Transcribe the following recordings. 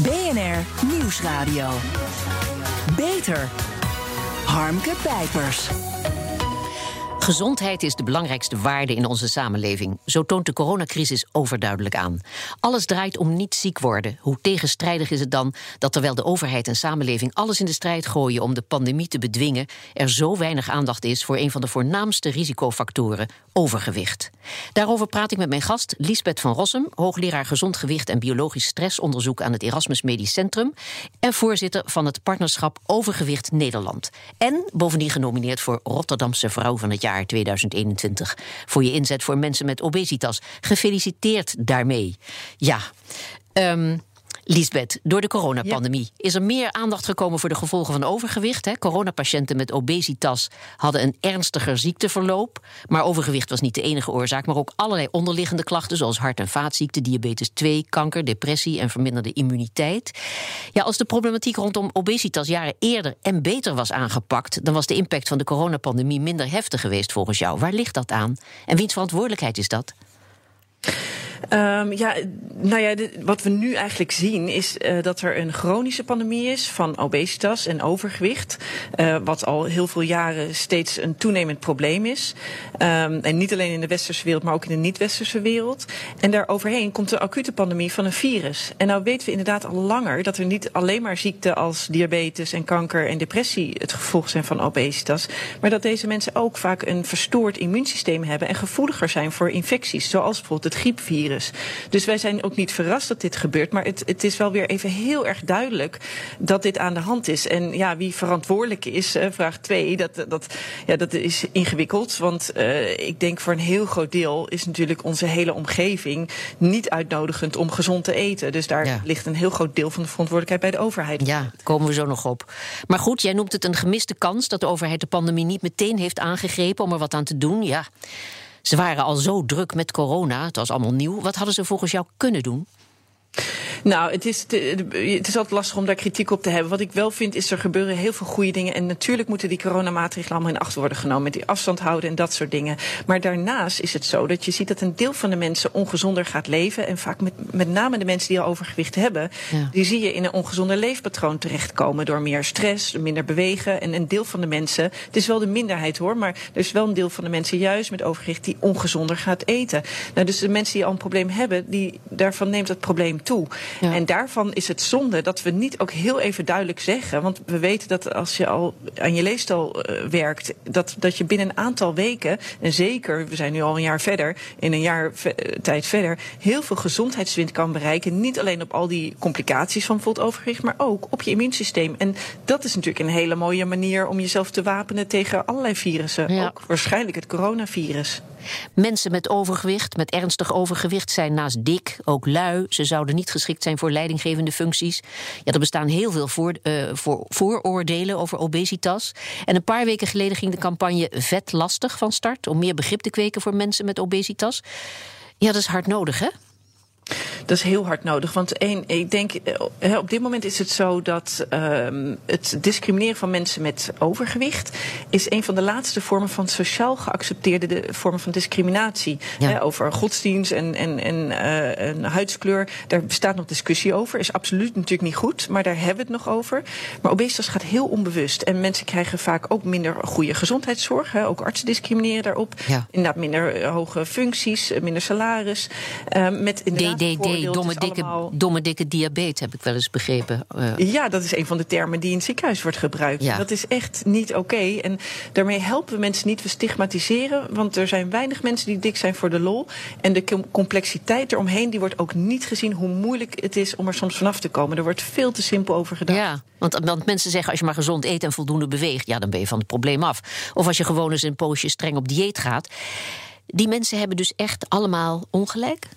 BNR Nieuwsradio. Beter. Harmke Pijpers. Gezondheid is de belangrijkste waarde in onze samenleving. Zo toont de coronacrisis overduidelijk aan. Alles draait om niet ziek worden. Hoe tegenstrijdig is het dan dat terwijl de overheid en samenleving alles in de strijd gooien om de pandemie te bedwingen, er zo weinig aandacht is voor een van de voornaamste risicofactoren, overgewicht. Daarover praat ik met mijn gast Liesbeth van Rossum, hoogleraar gezond gewicht en biologisch stressonderzoek aan het Erasmus Medisch Centrum en voorzitter van het partnerschap Overgewicht Nederland. En bovendien genomineerd voor Rotterdamse Vrouw van het jaar 2021. Voor je inzet voor mensen met obesitas. Gefeliciteerd daarmee. Ja. Um, Liesbeth, door de coronapandemie is er meer aandacht gekomen voor de gevolgen van overgewicht. Hè? Coronapatiënten met obesitas hadden een ernstiger ziekteverloop. Maar overgewicht was niet de enige oorzaak, maar ook allerlei onderliggende klachten, zoals hart- en vaatziekten, diabetes 2, kanker, depressie en verminderde immuniteit. Ja, als de problematiek rondom obesitas jaren eerder en beter was aangepakt, dan was de impact van de coronapandemie minder heftig geweest volgens jou. Waar ligt dat aan? En wiens verantwoordelijkheid is dat? Um, ja, nou ja, wat we nu eigenlijk zien is uh, dat er een chronische pandemie is van obesitas en overgewicht. Uh, wat al heel veel jaren steeds een toenemend probleem is. Um, en niet alleen in de westerse wereld, maar ook in de niet-westerse wereld. En daar overheen komt de acute pandemie van een virus. En nou weten we inderdaad al langer dat er niet alleen maar ziekten als diabetes en kanker en depressie het gevolg zijn van obesitas. Maar dat deze mensen ook vaak een verstoord immuunsysteem hebben en gevoeliger zijn voor infecties, zoals bijvoorbeeld het griepvirus. Dus wij zijn ook niet verrast dat dit gebeurt. Maar het, het is wel weer even heel erg duidelijk dat dit aan de hand is. En ja, wie verantwoordelijk is, vraag 2, dat, dat, ja, dat is ingewikkeld. Want uh, ik denk voor een heel groot deel is natuurlijk onze hele omgeving niet uitnodigend om gezond te eten. Dus daar ja. ligt een heel groot deel van de verantwoordelijkheid bij de overheid. Ja, komen we zo nog op. Maar goed, jij noemt het een gemiste kans dat de overheid de pandemie niet meteen heeft aangegrepen om er wat aan te doen. Ja. Ze waren al zo druk met corona, het was allemaal nieuw. Wat hadden ze volgens jou kunnen doen? Nou, het is, het is altijd lastig om daar kritiek op te hebben. Wat ik wel vind is er gebeuren heel veel goede dingen. En natuurlijk moeten die coronamaatregelen allemaal in acht worden genomen. Met die afstand houden en dat soort dingen. Maar daarnaast is het zo dat je ziet dat een deel van de mensen ongezonder gaat leven. En vaak met, met name de mensen die al overgewicht hebben. Ja. Die zie je in een ongezonder leefpatroon terechtkomen. Door meer stress, minder bewegen. En een deel van de mensen, het is wel de minderheid hoor. Maar er is wel een deel van de mensen juist met overgewicht die ongezonder gaat eten. Nou, dus de mensen die al een probleem hebben, die, daarvan neemt het probleem toe. Ja. En daarvan is het zonde dat we niet ook heel even duidelijk zeggen. Want we weten dat als je al aan je leefstijl uh, werkt, dat, dat je binnen een aantal weken, en zeker, we zijn nu al een jaar verder, in een jaar tijd verder, heel veel gezondheidswinst kan bereiken. Niet alleen op al die complicaties van bijvoorbeeld overgewicht, maar ook op je immuunsysteem. En dat is natuurlijk een hele mooie manier om jezelf te wapenen tegen allerlei virussen. Ja. Ook waarschijnlijk het coronavirus. Mensen met overgewicht, met ernstig overgewicht, zijn naast dik ook lui. Ze zouden niet geschikt zijn voor leidinggevende functies. Ja, er bestaan heel veel voor, uh, voor, vooroordelen over obesitas. En een paar weken geleden ging de campagne Vet Lastig van start om meer begrip te kweken voor mensen met obesitas. Ja, dat is hard nodig, hè? Dat is heel hard nodig. Want één, ik denk, eh, op dit moment is het zo dat um, het discrimineren van mensen met overgewicht is een van de laatste vormen van sociaal geaccepteerde de, vormen van discriminatie. Ja. He, over godsdienst en, en, en, uh, en huidskleur. Daar bestaat nog discussie over. Is absoluut natuurlijk niet goed, maar daar hebben we het nog over. Maar obesitas gaat heel onbewust. En mensen krijgen vaak ook minder goede gezondheidszorg. He. Ook artsen discrimineren daarop. Ja. Inderdaad, minder hoge functies, minder salaris. Uh, met inderdaad DDD, domme dikke, allemaal... domme dikke diabetes, heb ik wel eens begrepen. Uh. Ja, dat is een van de termen die in het ziekenhuis wordt gebruikt. Ja. Dat is echt niet oké. Okay. En daarmee helpen we mensen niet. We stigmatiseren, want er zijn weinig mensen die dik zijn voor de lol. En de complexiteit eromheen, die wordt ook niet gezien hoe moeilijk het is om er soms vanaf te komen. Er wordt veel te simpel over gedaan. Ja, want, want mensen zeggen als je maar gezond eet en voldoende beweegt, ja, dan ben je van het probleem af. Of als je gewoon eens een poosje streng op dieet gaat. Die mensen hebben dus echt allemaal ongelijk?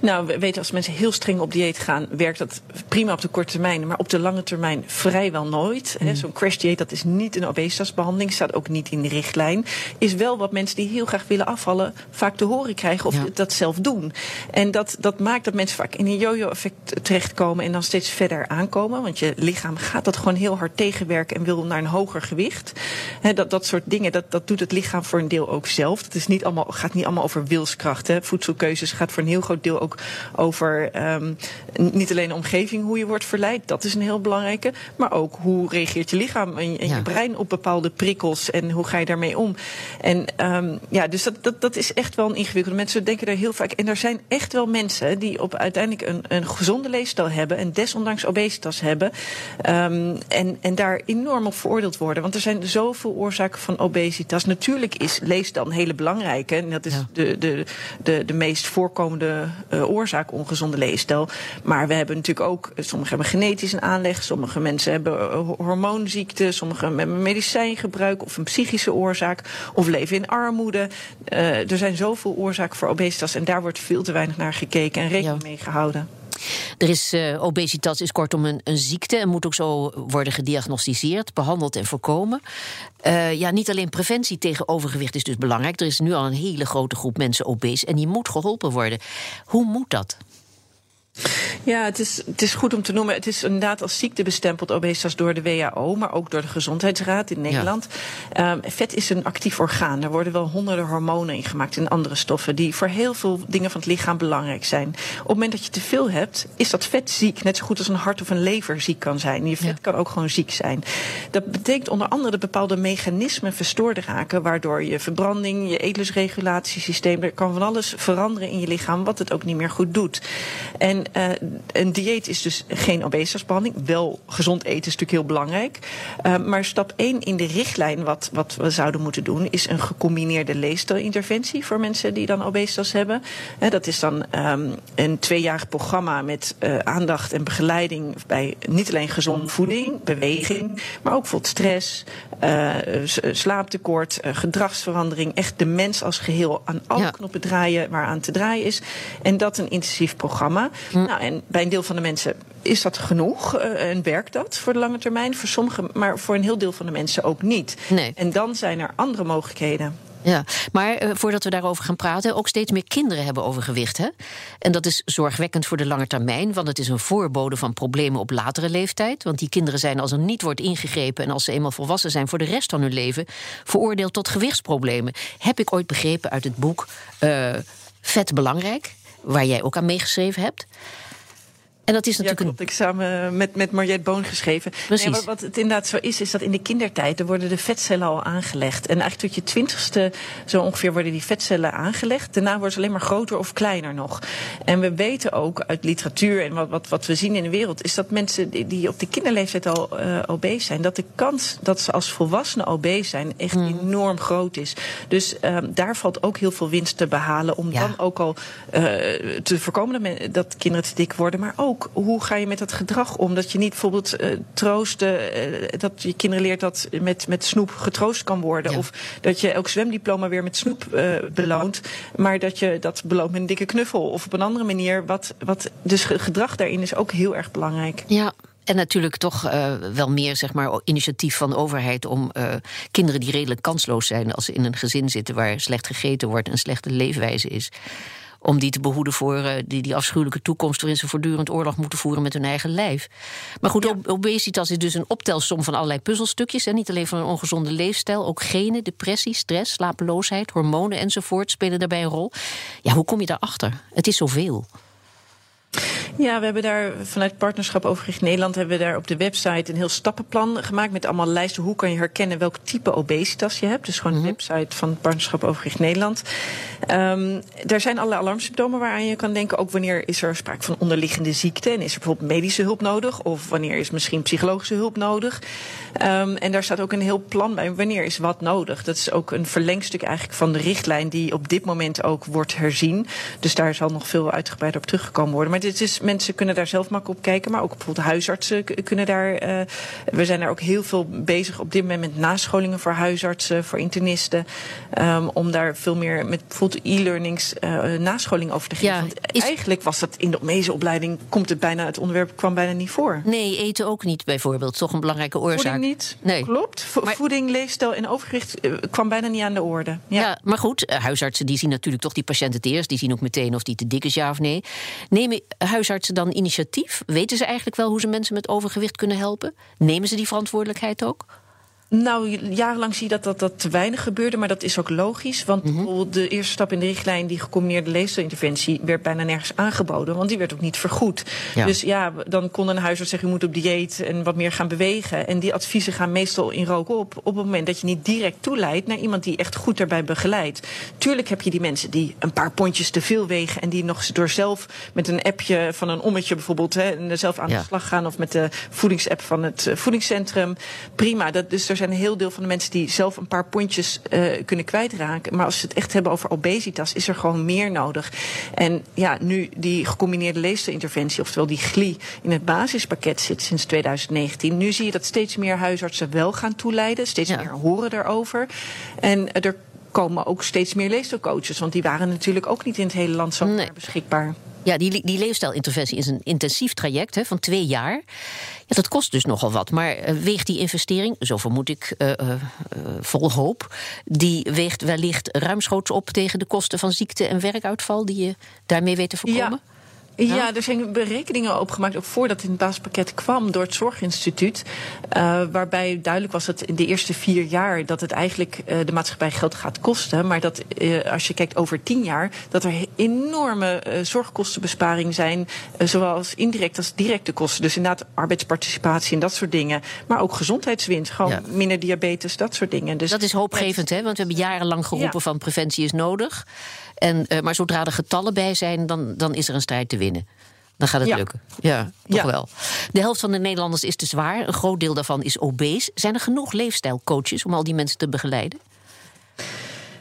Nou, we weten als mensen heel streng op dieet gaan, werkt dat prima op de korte termijn, maar op de lange termijn vrijwel nooit. Mm. Zo'n crash dieet, dat is niet een obesitasbehandeling, staat ook niet in de richtlijn. Is wel wat mensen die heel graag willen afvallen vaak te horen krijgen of ja. dat zelf doen. En dat, dat maakt dat mensen vaak in een yo-yo-effect terechtkomen en dan steeds verder aankomen. Want je lichaam gaat dat gewoon heel hard tegenwerken en wil naar een hoger gewicht. He, dat, dat soort dingen, dat, dat doet het lichaam voor een deel ook zelf. Dat is niet allemaal, gaat niet allemaal over wilskracht. Hè. Voedselkeuzes gaat voor een heel groot deel ook over um, niet alleen de omgeving, hoe je wordt verleid. Dat is een heel belangrijke. Maar ook hoe reageert je lichaam en, en je brein op bepaalde prikkels en hoe ga je daarmee om. En um, ja, dus dat, dat, dat is echt wel een ingewikkelde. Mensen denken daar heel vaak. En er zijn echt wel mensen die op uiteindelijk een, een gezonde leefstijl hebben en desondanks obesitas hebben. Um, en, en daar enorm op veroordeeld worden. Want er zijn zoveel oorzaken van obesitas. Natuurlijk is leefstijl een hele belangrijke. En dat is de, de, de, de meest voorkomende uh, oorzaak ongezonde leefstijl. Maar we hebben natuurlijk ook, sommigen hebben genetisch een aanleg, sommige mensen hebben uh, hormoonziekte, sommigen hebben medicijngebruik of een psychische oorzaak, of leven in armoede. Uh, er zijn zoveel oorzaken voor obesitas en daar wordt veel te weinig naar gekeken en rekening mee gehouden. Er is, uh, obesitas is kortom een, een, ziekte en moet ook zo worden gediagnosticeerd, behandeld en voorkomen. Uh, ja, niet alleen preventie tegen overgewicht is dus belangrijk. Er is nu al een hele grote groep mensen obese en die moet geholpen worden. Hoe moet dat? Ja, het is, het is goed om te noemen. Het is inderdaad als ziekte bestempeld obesitas door de WHO, maar ook door de Gezondheidsraad in Nederland. Ja. Um, vet is een actief orgaan. Er worden wel honderden hormonen ingemaakt en andere stoffen die voor heel veel dingen van het lichaam belangrijk zijn. Op het moment dat je te veel hebt, is dat vet ziek. Net zo goed als een hart of een lever ziek kan zijn. Je vet ja. kan ook gewoon ziek zijn. Dat betekent onder andere dat bepaalde mechanismen verstoord raken, waardoor je verbranding, je eetlusregulatiesysteem, er kan van alles veranderen in je lichaam, wat het ook niet meer goed doet. En uh, een dieet is dus geen obesitasbehandeling. Wel gezond eten is natuurlijk heel belangrijk. Uh, maar stap 1 in de richtlijn, wat, wat we zouden moeten doen, is een gecombineerde leefstijlinterventie voor mensen die dan obesitas hebben. Uh, dat is dan um, een tweejarig programma met uh, aandacht en begeleiding bij niet alleen gezonde voeding, beweging, maar ook bijvoorbeeld stress, slaaptekort, gedragsverandering. Echt de mens als geheel aan alle ja. knoppen draaien waar aan te draaien is. En dat een intensief programma. Hm. Nou, en bij een deel van de mensen is dat genoeg uh, en werkt dat voor de lange termijn. Voor sommigen, maar voor een heel deel van de mensen ook niet. Nee. En dan zijn er andere mogelijkheden. Ja, maar uh, voordat we daarover gaan praten, ook steeds meer kinderen hebben overgewicht. Hè? En dat is zorgwekkend voor de lange termijn, want het is een voorbode van problemen op latere leeftijd. Want die kinderen zijn, als er niet wordt ingegrepen en als ze eenmaal volwassen zijn voor de rest van hun leven, veroordeeld tot gewichtsproblemen. Heb ik ooit begrepen uit het boek uh, Vet Belangrijk, waar jij ook aan meegeschreven hebt. En dat is natuurlijk ja, klopt. Ik samen met, met Mariette Boon geschreven. Precies. Nee, wat, wat, het inderdaad zo is, is dat in de kindertijd er worden de vetcellen al aangelegd. En eigenlijk tot je twintigste zo ongeveer worden die vetcellen aangelegd. Daarna worden ze alleen maar groter of kleiner nog. En we weten ook uit literatuur en wat, wat, wat we zien in de wereld, is dat mensen die, die op de kinderleeftijd al uh, obese zijn, dat de kans dat ze als volwassenen obese zijn echt mm. enorm groot is. Dus um, daar valt ook heel veel winst te behalen om ja. dan ook al uh, te voorkomen dat, dat kinderen te dik worden, maar ook hoe ga je met dat gedrag om? Dat je niet bijvoorbeeld uh, troosten, uh, dat je kinderen leert dat met, met snoep getroost kan worden. Ja. Of dat je elk zwemdiploma weer met snoep uh, beloont. Maar dat je dat beloont met een dikke knuffel. Of op een andere manier. Wat, wat, dus gedrag daarin is ook heel erg belangrijk. Ja, en natuurlijk toch uh, wel meer zeg maar, initiatief van de overheid om uh, kinderen die redelijk kansloos zijn als ze in een gezin zitten waar slecht gegeten wordt en slechte leefwijze is om die te behoeden voor uh, die, die afschuwelijke toekomst waarin ze voortdurend oorlog moeten voeren met hun eigen lijf. Maar goed, ja. obesitas is dus een optelsom van allerlei puzzelstukjes. En niet alleen van een ongezonde leefstijl, ook genen, depressie, stress, slapeloosheid, hormonen enzovoort spelen daarbij een rol. Ja, hoe kom je daarachter? Het is zoveel. Ja, we hebben daar vanuit Partnerschap Overgewicht Nederland hebben we daar op de website een heel stappenplan gemaakt met allemaal lijsten. Hoe kan je herkennen welk type obesitas je hebt? Dus gewoon de website van Partnerschap Overgewicht Nederland. Um, er zijn allerlei alarmsymptomen waaraan je kan denken. Ook wanneer is er sprake van onderliggende ziekte en is er bijvoorbeeld medische hulp nodig? Of wanneer is misschien psychologische hulp nodig? Um, en daar staat ook een heel plan bij. Wanneer is wat nodig? Dat is ook een verlengstuk eigenlijk van de richtlijn die op dit moment ook wordt herzien. Dus daar zal nog veel uitgebreider op teruggekomen worden. Maar dit is, mensen kunnen daar zelf makkelijk op kijken. Maar ook bijvoorbeeld huisartsen kunnen daar. Uh, we zijn daar ook heel veel bezig op dit moment met nascholingen voor huisartsen, voor internisten. Um, om daar veel meer met bijvoorbeeld e-learnings uh, nascholing over te geven. Ja, Want is... eigenlijk was dat in de meezeopleiding, komt het bijna, het onderwerp kwam bijna niet voor. Nee, eten ook niet bijvoorbeeld. Toch een belangrijke oorzaak. Voeding niet. Nee. Klopt. Maar... Voeding, leefstijl en overgewicht uh, kwam bijna niet aan de orde. Ja, ja maar goed, huisartsen die zien natuurlijk toch die patiënten het eerst. Die zien ook meteen of die te dik is, ja of nee. Nemen huisartsen dan initiatief? Weten ze eigenlijk wel hoe ze mensen met overgewicht kunnen helpen? Nemen ze die verantwoordelijkheid ook? Nou, jarenlang zie je dat, dat dat te weinig gebeurde, maar dat is ook logisch. Want Mhm. de eerste stap in de richtlijn, die gecombineerde leefstijlinterventie, werd bijna nergens aangeboden, want die werd ook niet vergoed. Ja. Dus ja, dan kon een huisarts zeggen, u moet op dieet en wat meer gaan bewegen. En die adviezen gaan meestal in rook op, op het moment dat je niet direct toeleidt naar iemand die echt goed daarbij begeleidt. Tuurlijk heb je die mensen die een paar pondjes te veel wegen en die nog door zelf met een appje van een ommetje bijvoorbeeld hè, zelf aan Ja. de slag gaan of met de voedingsapp van het eh, voedingscentrum. Prima. Dat, dus er zijn een heel deel van de mensen die zelf een paar pondjes eh, kunnen kwijtraken. Maar als we het echt hebben over obesitas, is er gewoon meer nodig. En ja, nu die gecombineerde leefstijlinterventie, oftewel die GLI, in het basispakket zit sinds 2019. Nu zie je dat steeds meer huisartsen wel gaan toeleiden. Steeds Ja. meer horen daarover. En er komen ook steeds meer leefstijlcoaches. Want die waren natuurlijk ook niet in het hele land Nee. beschikbaar. Ja, die, die leefstijlinterventie is een intensief traject hè, van twee jaar. Ja, dat kost dus nogal wat. Maar eh, weegt die investering, zo vermoed ik eh, eh, vol hoop... die weegt wellicht ruimschoots op tegen de kosten van ziekte en werkuitval... die je daarmee weet te voorkomen? Ja. Er zijn berekeningen opgemaakt, ook voordat het in het basispakket kwam, door het Zorginstituut. eh, waarbij duidelijk was dat in de eerste vier jaar dat het eigenlijk eh, de maatschappij geld gaat kosten. Maar dat eh, als je kijkt over tien jaar, dat er enorme zorgkostenbesparingen zijn. eh, zowel als indirect als directe kosten. Dus inderdaad arbeidsparticipatie en dat soort dingen. Maar ook gezondheidswinst. Gewoon Ja. minder diabetes, dat soort dingen. Dus Dat is hoopgevend, hè? Want we hebben jarenlang geroepen Ja. van preventie is nodig. En, eh, maar zodra er getallen bij zijn, dan, dan is er een strijd te winnen. Dan gaat het Ja. lukken. Ja, toch Ja. wel. De helft van de Nederlanders is te zwaar. Een groot deel daarvan is obese. Zijn er genoeg leefstijlcoaches om al die mensen te begeleiden?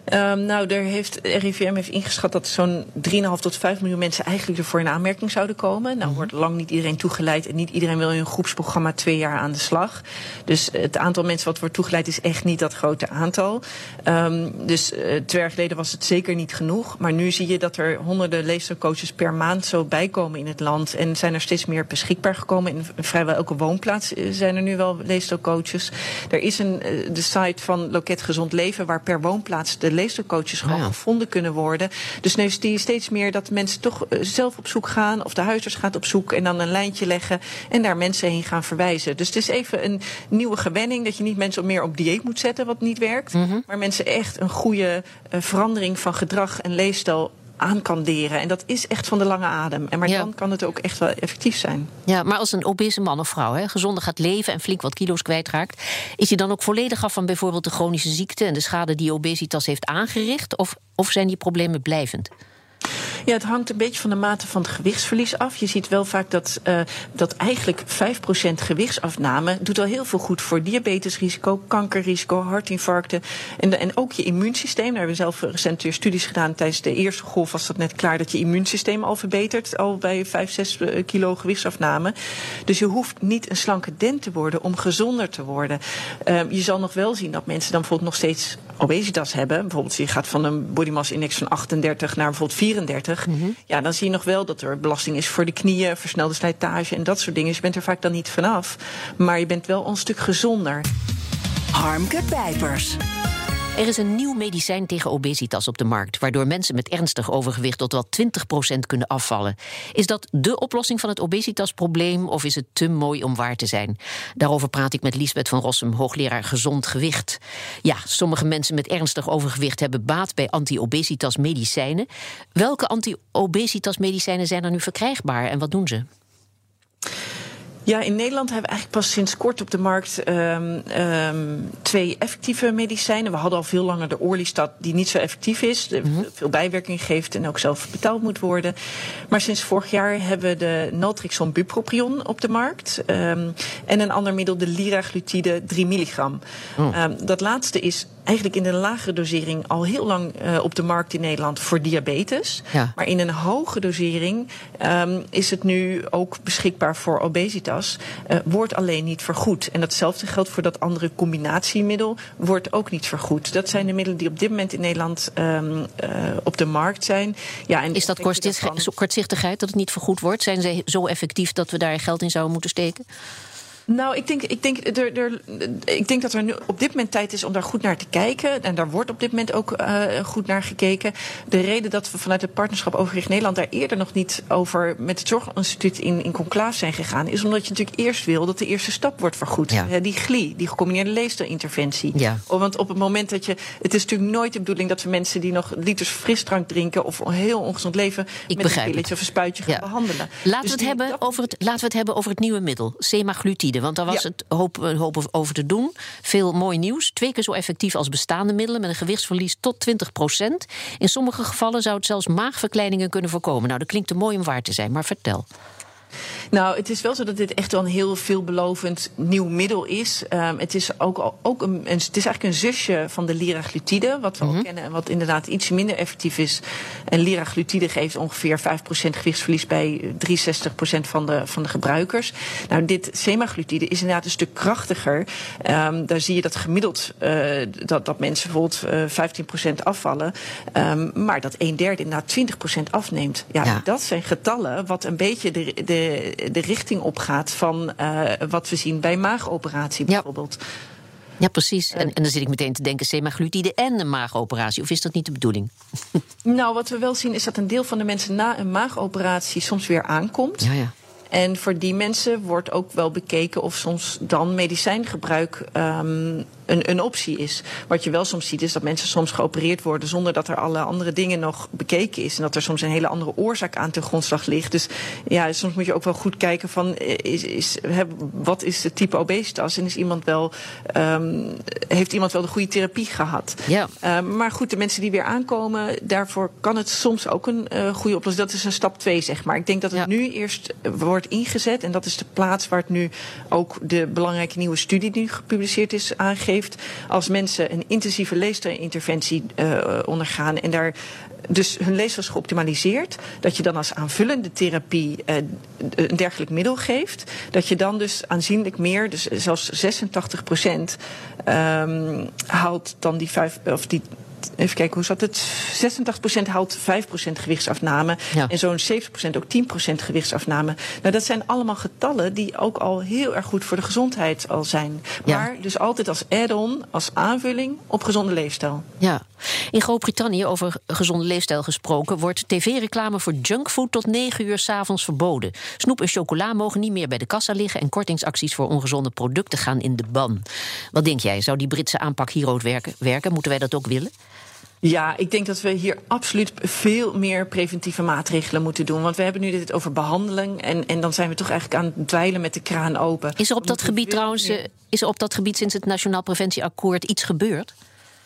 Ehm, nou, er heeft, RIVM heeft ingeschat dat zo'n 3,5 tot 5 miljoen mensen eigenlijk ervoor in aanmerking zouden komen. Nou wordt lang niet iedereen toegeleid en niet iedereen wil in een groepsprogramma twee jaar aan de slag. Dus het aantal mensen wat wordt toegeleid is echt niet dat grote aantal. Ehm, dus eh, twee jaar geleden was het zeker niet genoeg. Maar nu zie je dat er honderden leefstijlcoaches per maand zo bijkomen in het land. En zijn er steeds meer beschikbaar gekomen. In vrijwel elke woonplaats eh, zijn er nu wel leefstijlcoaches. Er is een, eh, de site van Loket Gezond Leven waar per woonplaats de leefstijlcoaches gewoon Ah, ja. gevonden kunnen worden. Dus nu zie je steeds meer dat mensen toch eh, zelf op zoek gaan. Of de huisarts gaat op zoek en dan een lijntje leggen. En daar mensen heen gaan verwijzen. Dus het is even een nieuwe gewenning. Dat je niet mensen meer op dieet moet zetten wat niet werkt. Maar mensen echt een goede eh, verandering van gedrag en leefstijl aan kan leren. En dat is echt van de lange adem. En maar Ja. dan kan het ook echt wel effectief zijn. Ja, maar als een obese man of vrouw hè, gezonder gaat leven en flink wat kilo's kwijtraakt, is hij dan ook volledig af van bijvoorbeeld de chronische ziekte en de schade die obesitas heeft aangericht? Of, of zijn die problemen blijvend? Ja, het hangt een beetje van de mate van het gewichtsverlies af. Je ziet wel vaak dat, eh, dat eigenlijk 5% gewichtsafname doet al heel veel goed voor diabetesrisico, kankerrisico, hartinfarcten en, en ook je immuunsysteem. Daar hebben we zelf recent weer studies gedaan. Tijdens de eerste golf was dat net klaar dat je immuunsysteem al verbetert, al bij 5, 6 eh, kilo gewichtsafname. Dus je hoeft niet een slanke dent te worden om gezonder te worden. Eh, je zal nog wel zien dat mensen dan bijvoorbeeld nog steeds obesitas hebben. Bijvoorbeeld je gaat van een body mass index van 38 naar bijvoorbeeld 34. Ja, dan zie je nog wel dat er belasting is voor de knieën, versnelde slijtage en dat soort dingen. Dus je bent er vaak dan niet vanaf. Maar je bent wel een stuk gezonder. Harmke Pijpers. Er is een nieuw medicijn tegen obesitas op de markt, waardoor mensen met ernstig overgewicht tot wel 20% kunnen afvallen. Is dat de oplossing van het obesitasprobleem of is het te mooi om waar te zijn? Daarover praat ik met Liesbeth van Rossum, hoogleraar gezond gewicht. Ja, sommige mensen met ernstig overgewicht hebben baat bij anti-obesitas medicijnen. Welke anti-obesitas medicijnen zijn er nu verkrijgbaar en wat doen ze? Ja, in Nederland hebben we eigenlijk pas sinds kort op de markt ehm, ehm, twee effectieve medicijnen. We hadden al veel langer de Orlistat, die niet zo effectief is, de- veel bijwerking geeft en ook zelf betaald moet worden. Maar sinds vorig jaar hebben we de Naltrixon bupropion op de markt. ehm, en een ander middel, de liraglutide 3 milligram. Ehm, dat laatste is eigenlijk in een lagere dosering al heel lang eh, op de markt in Nederland voor diabetes. Ja. Maar in een hoge dosering ehm, is het nu ook beschikbaar voor obesitas. eh, wordt alleen niet vergoed. En datzelfde geldt voor dat andere combinatiemiddel. Wordt ook niet vergoed. Dat zijn de middelen die op dit moment in Nederland ehm, eh, op de markt zijn. Ja, en Is dat kortzichtigheid dat het niet vergoed wordt? Zijn ze zo effectief dat we daar geld in zouden moeten steken? Nou, ik denk, ik, denk, er, er, ik denk dat er nu op dit moment tijd is om daar goed naar te kijken. En daar wordt op dit moment ook uh, goed naar gekeken. De reden dat we vanuit het partnerschap Overgewicht Nederland daar eerder nog niet over met het Zorginstituut in, in conclave zijn gegaan, is omdat je natuurlijk eerst wil dat de eerste stap wordt vergoed. Ja. die GLI, die gecombineerde leefstijlinterventie. Ja. Want op het moment dat je. Het is natuurlijk nooit de bedoeling dat we mensen die nog liters frisdrank drinken of heel ongezond leven. Ik met een pilletje of een spuitje gaan behandelen. Laten, dus we het hebben over het, laten we het hebben over het nieuwe middel, semaglutide. Want daar was het hoop, hoop over te doen. Veel mooi nieuws. Twee keer zo effectief als bestaande middelen met een gewichtsverlies tot 20 procent. In sommige gevallen zou het zelfs maagverkleiningen kunnen voorkomen. Nou, dat klinkt te mooi om waar te zijn, maar vertel. Nou, het is wel zo dat dit echt wel een heel veelbelovend nieuw middel is. Um, het is ook, ook een, het is eigenlijk een zusje van de liraglutide, wat we mm -hmm. al kennen en wat inderdaad iets minder effectief is. En liraglutide geeft ongeveer 5% gewichtsverlies bij 63% van de, van de gebruikers. Nou, dit semaglutide is inderdaad een stuk krachtiger. Um, daar zie je dat gemiddeld uh, dat, dat mensen bijvoorbeeld uh, 15% afvallen, um, maar dat een derde inderdaad 20% afneemt. Ja, ja, dat zijn getallen wat een beetje de, de de richting opgaat van uh, wat we zien bij maagoperatie bijvoorbeeld. Ja. Ja, precies. En, en dan zit ik meteen te denken semaglutide en een maagoperatie. Of is dat niet de bedoeling? Nou, wat we wel zien is dat een deel van de mensen na een maagoperatie soms weer aankomt. Ja, ja. En voor die mensen wordt ook wel bekeken of soms dan medicijngebruik um, een, een optie is. Wat je wel soms ziet is dat mensen soms geopereerd worden zonder dat er alle andere dingen nog bekeken is. En dat er soms een hele andere oorzaak aan ten grondslag ligt. Dus ja, soms moet je ook wel goed kijken van eh, is, is, wat is het type obesitas en is iemand wel, um, heeft iemand wel de goede therapie gehad. Ja. Um, maar goed, de mensen die weer aankomen, daarvoor kan het soms ook een uh, goede oplossing. Dat is een stap 2, zeg maar. Ik denk dat het ja. nu eerst wordt ingezet en dat is de plaats waar het nu ook de belangrijke nieuwe studie die gepubliceerd is aangeeft als mensen een intensieve leefstijlinterventie uh, ondergaan en daar dus hun leefstijl is geoptimaliseerd. Dat je dan als aanvullende therapie uh, een dergelijk middel geeft. Dat je dan dus aanzienlijk meer, dus zelfs 86 procent, um, haalt dan die vijf, of die even kijken, hoe zat het? 86% haalt 5% gewichtsafname. Ja. En zo'n 70% ook 10% gewichtsafname. Nou, dat zijn allemaal getallen die ook al heel erg goed voor de gezondheid al zijn. Maar dus altijd als add-on, als aanvulling op gezonde leefstijl. Ja. In Groot-Brittannië, over gezonde leefstijl gesproken, wordt tv-reclame voor junkfood tot 9 uur s'avonds verboden. Snoep en chocola mogen niet meer bij de kassa liggen en kortingsacties voor ongezonde producten gaan in de ban. Wat denk jij, zou die Britse aanpak hier ook werken? werken? Moeten wij dat ook willen? Ja, ik denk dat we hier absoluut veel meer preventieve maatregelen moeten doen. Want we hebben nu dit over behandeling. En, en dan zijn we toch eigenlijk aan het dweilen met de kraan open. Is er op dat gebied trouwens, meer... is er op dat gebied sinds het Nationaal Preventieakkoord iets gebeurd?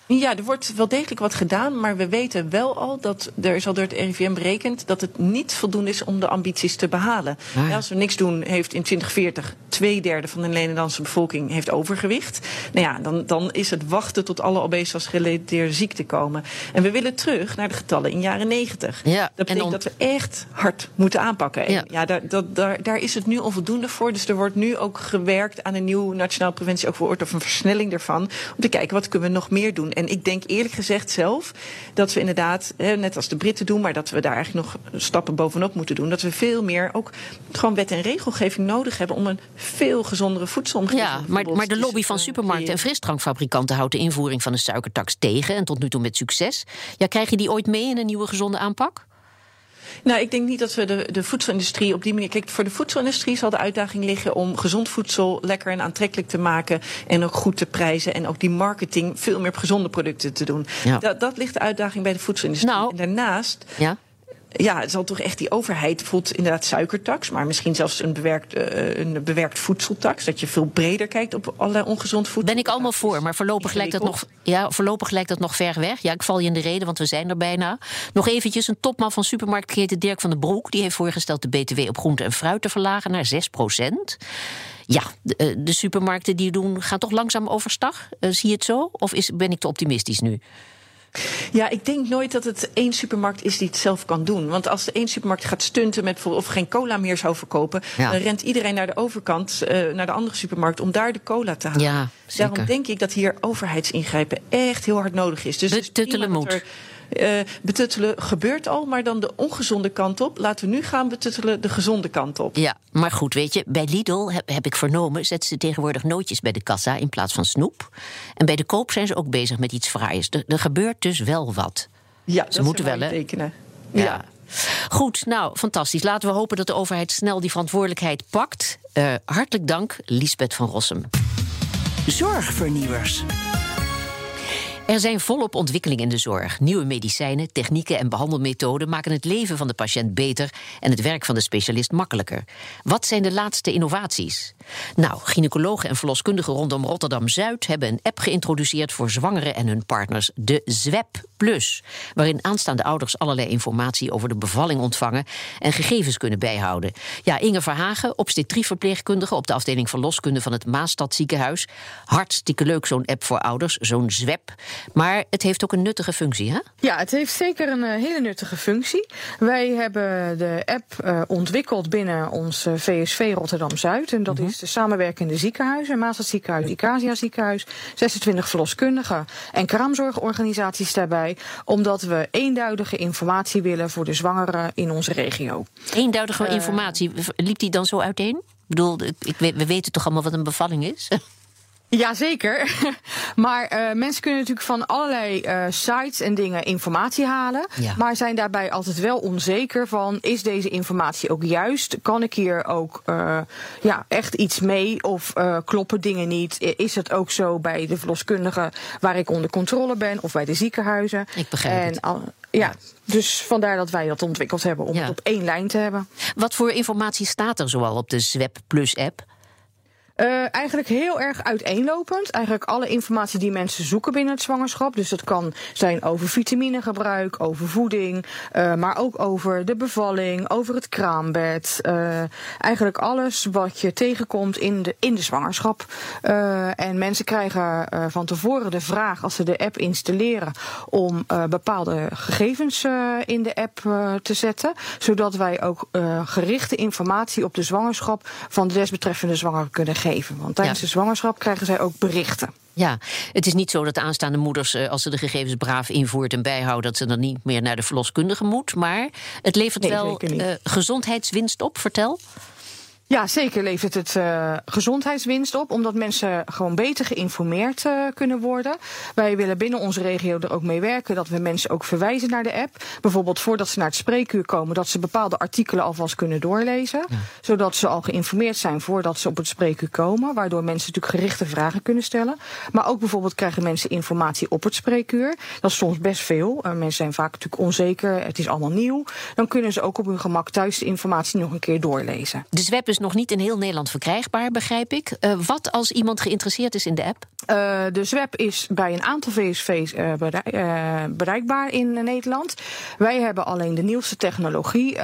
Ja, er wordt wel degelijk wat gedaan, maar we weten wel al dat er is al door het RIVM berekend dat het niet voldoende is om de ambities te behalen. Ah, ja. Als we niks doen, heeft in 2040 twee derde van de Nederlandse bevolking heeft overgewicht. Nou ja, dan, dan is het wachten tot alle obesitas gerelateerde ziekten komen. En we willen terug naar de getallen in jaren 90. Ja, dat betekent dat we echt hard moeten aanpakken. En ja, ja daar, dat, daar, daar is het nu onvoldoende voor. Dus er wordt nu ook gewerkt aan een nieuw nationaal preventie ook voor of een versnelling daarvan. Om te kijken wat kunnen we nog meer doen. En ik denk eerlijk gezegd zelf dat we inderdaad, net als de Britten doen, maar dat we daar eigenlijk nog stappen bovenop moeten doen. Dat we veel meer ook gewoon wet en regelgeving nodig hebben om een veel gezondere voedselomgeving. Ja, maar, maar de lobby van supermarkten en frisdrankfabrikanten houdt de invoering van de suikertax tegen en tot nu toe met succes. Ja, krijg je die ooit mee in een nieuwe gezonde aanpak? Nou, ik denk niet dat we de, de voedselindustrie op die manier. Kijk, voor de voedselindustrie zal de uitdaging liggen om gezond voedsel lekker en aantrekkelijk te maken. En ook goed te prijzen. En ook die marketing veel meer op gezonde producten te doen. Ja. Dat, dat ligt de uitdaging bij de voedselindustrie. Nou, en daarnaast. Ja ja, het zal toch echt die overheid voelt inderdaad suikertax, maar misschien zelfs een bewerkt, uh, een bewerkt voedseltax. Dat je veel breder kijkt op allerlei ongezond voedsel. Ben ik allemaal voor, maar voorlopig lijkt, dat nog, ja, voorlopig lijkt dat nog ver weg. Ja, ik val je in de reden, want we zijn er bijna. Nog eventjes, een topman van supermarktketen Dirk van den Broek... die heeft voorgesteld de BTW op groente en fruit te verlagen naar 6 procent. Ja, de, eh, de, supermarkten die doen, gaan toch langzaam overstag? Uh, zie je het zo? Of is, ben ik te optimistisch nu? Ja, ik denk nooit dat het één supermarkt is die het zelf kan doen. Want als de één supermarkt gaat stunten met of geen cola meer zou verkopen, ja. dan rent iedereen naar de overkant, uh, naar de andere supermarkt, om daar de cola te halen. Ja, Daarom denk ik dat hier overheidsingrijpen echt heel hard nodig is. Dus Betuttelen moet. Uh, betuttelen gebeurt al, maar dan de ongezonde kant op. Laten we nu gaan betuttelen de gezonde kant op. Ja, maar goed, weet je, bij Lidl heb, heb ik vernomen, zetten ze tegenwoordig nootjes bij de kassa in plaats van snoep. En bij de koop zijn ze ook bezig met iets fraais. Er, er gebeurt dus wel wat. Ja, ze moeten wel, hè? tekenen. ja. ja. Goed, nou, fantastisch. Laten we hopen dat de overheid snel die verantwoordelijkheid pakt. Uh, hartelijk dank, Liesbeth van Rossum. Zorgvernieuwers. Er zijn volop ontwikkelingen in de zorg. Nieuwe medicijnen, technieken en behandelmethoden maken het leven van de patiënt beter en het werk van de specialist makkelijker. Wat zijn de laatste innovaties? Nou, gynaecologen en verloskundigen rondom Rotterdam Zuid hebben een app geïntroduceerd voor zwangeren en hun partners, de ZWEP Plus, waarin aanstaande ouders allerlei informatie over de bevalling ontvangen en gegevens kunnen bijhouden. Ja, Inge Verhagen, obstetrieverpleegkundige op de afdeling verloskunde van het Maastad ziekenhuis. Hartstikke leuk zo'n app voor ouders, zo'n ZWEP. Maar het heeft ook een nuttige functie, hè? Ja, het heeft zeker een uh, hele nuttige functie. Wij hebben de app uh, ontwikkeld binnen ons uh, VSV Rotterdam Zuid. En dat mm -hmm. is de samenwerkende ziekenhuizen, Maastad ziekenhuis, Icasia ziekenhuis, 26 verloskundigen en kraamzorgorganisaties daarbij. Omdat we eenduidige informatie willen voor de zwangeren in onze regio. Eenduidige informatie, liep die dan zo uiteen? Ik bedoel, ik, we weten toch allemaal wat een bevalling is? Jazeker. maar uh, mensen kunnen natuurlijk van allerlei uh, sites en dingen informatie halen. Ja. Maar zijn daarbij altijd wel onzeker van: is deze informatie ook juist? Kan ik hier ook uh, ja, echt iets mee? Of kloppen dingen niet? Is het ook zo bij de verloskundigen waar ik onder controle ben? Of bij de ziekenhuizen? Ik begrijp en, het. Ja, dus vandaar dat wij dat ontwikkeld hebben om ja. het op één lijn te hebben. Wat voor informatie staat er zoal op de Zwep Plus app? Uh, eigenlijk heel erg uiteenlopend. Eigenlijk alle informatie die mensen zoeken binnen het zwangerschap. Dus dat kan zijn over vitaminegebruik, over voeding, uh, maar ook over de bevalling, over het kraambed. Uh, eigenlijk alles wat je tegenkomt in de, in de zwangerschap. en mensen krijgen van tevoren de vraag als ze de app installeren om bepaalde gegevens in de app te zetten. Zodat wij ook gerichte informatie op de zwangerschap van de desbetreffende zwanger kunnen geven Want tijdens ja. de zwangerschap krijgen zij ook berichten. Ja, het is niet zo dat de aanstaande moeders, als ze de gegevens braaf invoert en bijhouden, dat ze dan niet meer naar de verloskundige moet. Maar het levert nee, wel uh, gezondheidswinst op. Vertel. Ja, zeker levert het uh, gezondheidswinst op, omdat mensen gewoon beter geïnformeerd uh, kunnen worden. Wij willen binnen onze regio er ook mee werken dat we mensen ook verwijzen naar de app. Bijvoorbeeld voordat ze naar het spreekuur komen, dat ze bepaalde artikelen alvast kunnen doorlezen. Ja. Zodat ze al geïnformeerd zijn voordat ze op het spreekuur komen. Waardoor mensen natuurlijk gerichte vragen kunnen stellen. Maar ook bijvoorbeeld krijgen mensen informatie op het spreekuur. Dat is soms best veel. Uh, mensen zijn vaak natuurlijk onzeker, het is allemaal nieuw. Dan kunnen ze ook op hun gemak thuis de informatie nog een keer doorlezen. Dus web is nog niet in heel Nederland verkrijgbaar, begrijp ik. Uh, wat als iemand geïnteresseerd is in de app? Uh, de ZWEP is bij een aantal VSV's uh, bereik, bereikbaar in Nederland. Wij hebben alleen de nieuwste technologie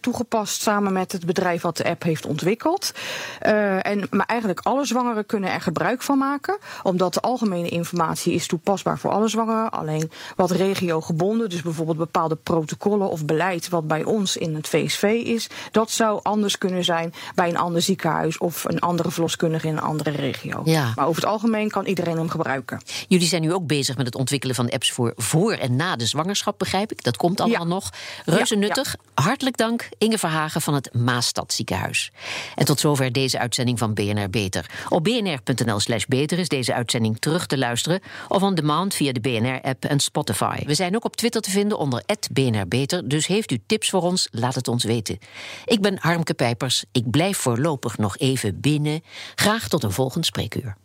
toegepast samen met het bedrijf wat de app heeft ontwikkeld. en, maar eigenlijk alle zwangeren kunnen er gebruik van maken, omdat de algemene informatie is toepasbaar voor alle zwangeren. Alleen wat regiogebonden, dus bijvoorbeeld bepaalde protocollen of beleid wat bij ons in het VSV is, dat zou anders kunnen zijn bij een ander ziekenhuis of een andere verloskundige in een andere regio. Ja. Maar over het algemeen kan iedereen hem gebruiken. Jullie zijn nu ook bezig met het ontwikkelen van apps voor voor en na de zwangerschap, begrijp ik. Dat komt allemaal ja. nog. Reuze Ja, nuttig. Hartelijk dank, Inge Verhagen van het Maastad ziekenhuis. En tot zover deze uitzending van BNR Beter. Op bnr.nl slash beter is deze uitzending terug te luisteren... of on demand via de BNR-app en Spotify. We zijn ook op Twitter te vinden onder BNR Beter... dus heeft u tips voor ons, laat het ons weten. Ik ben Harmke Pijpers. Ik blijf voorlopig nog even binnen. Graag tot een volgend spreekuur.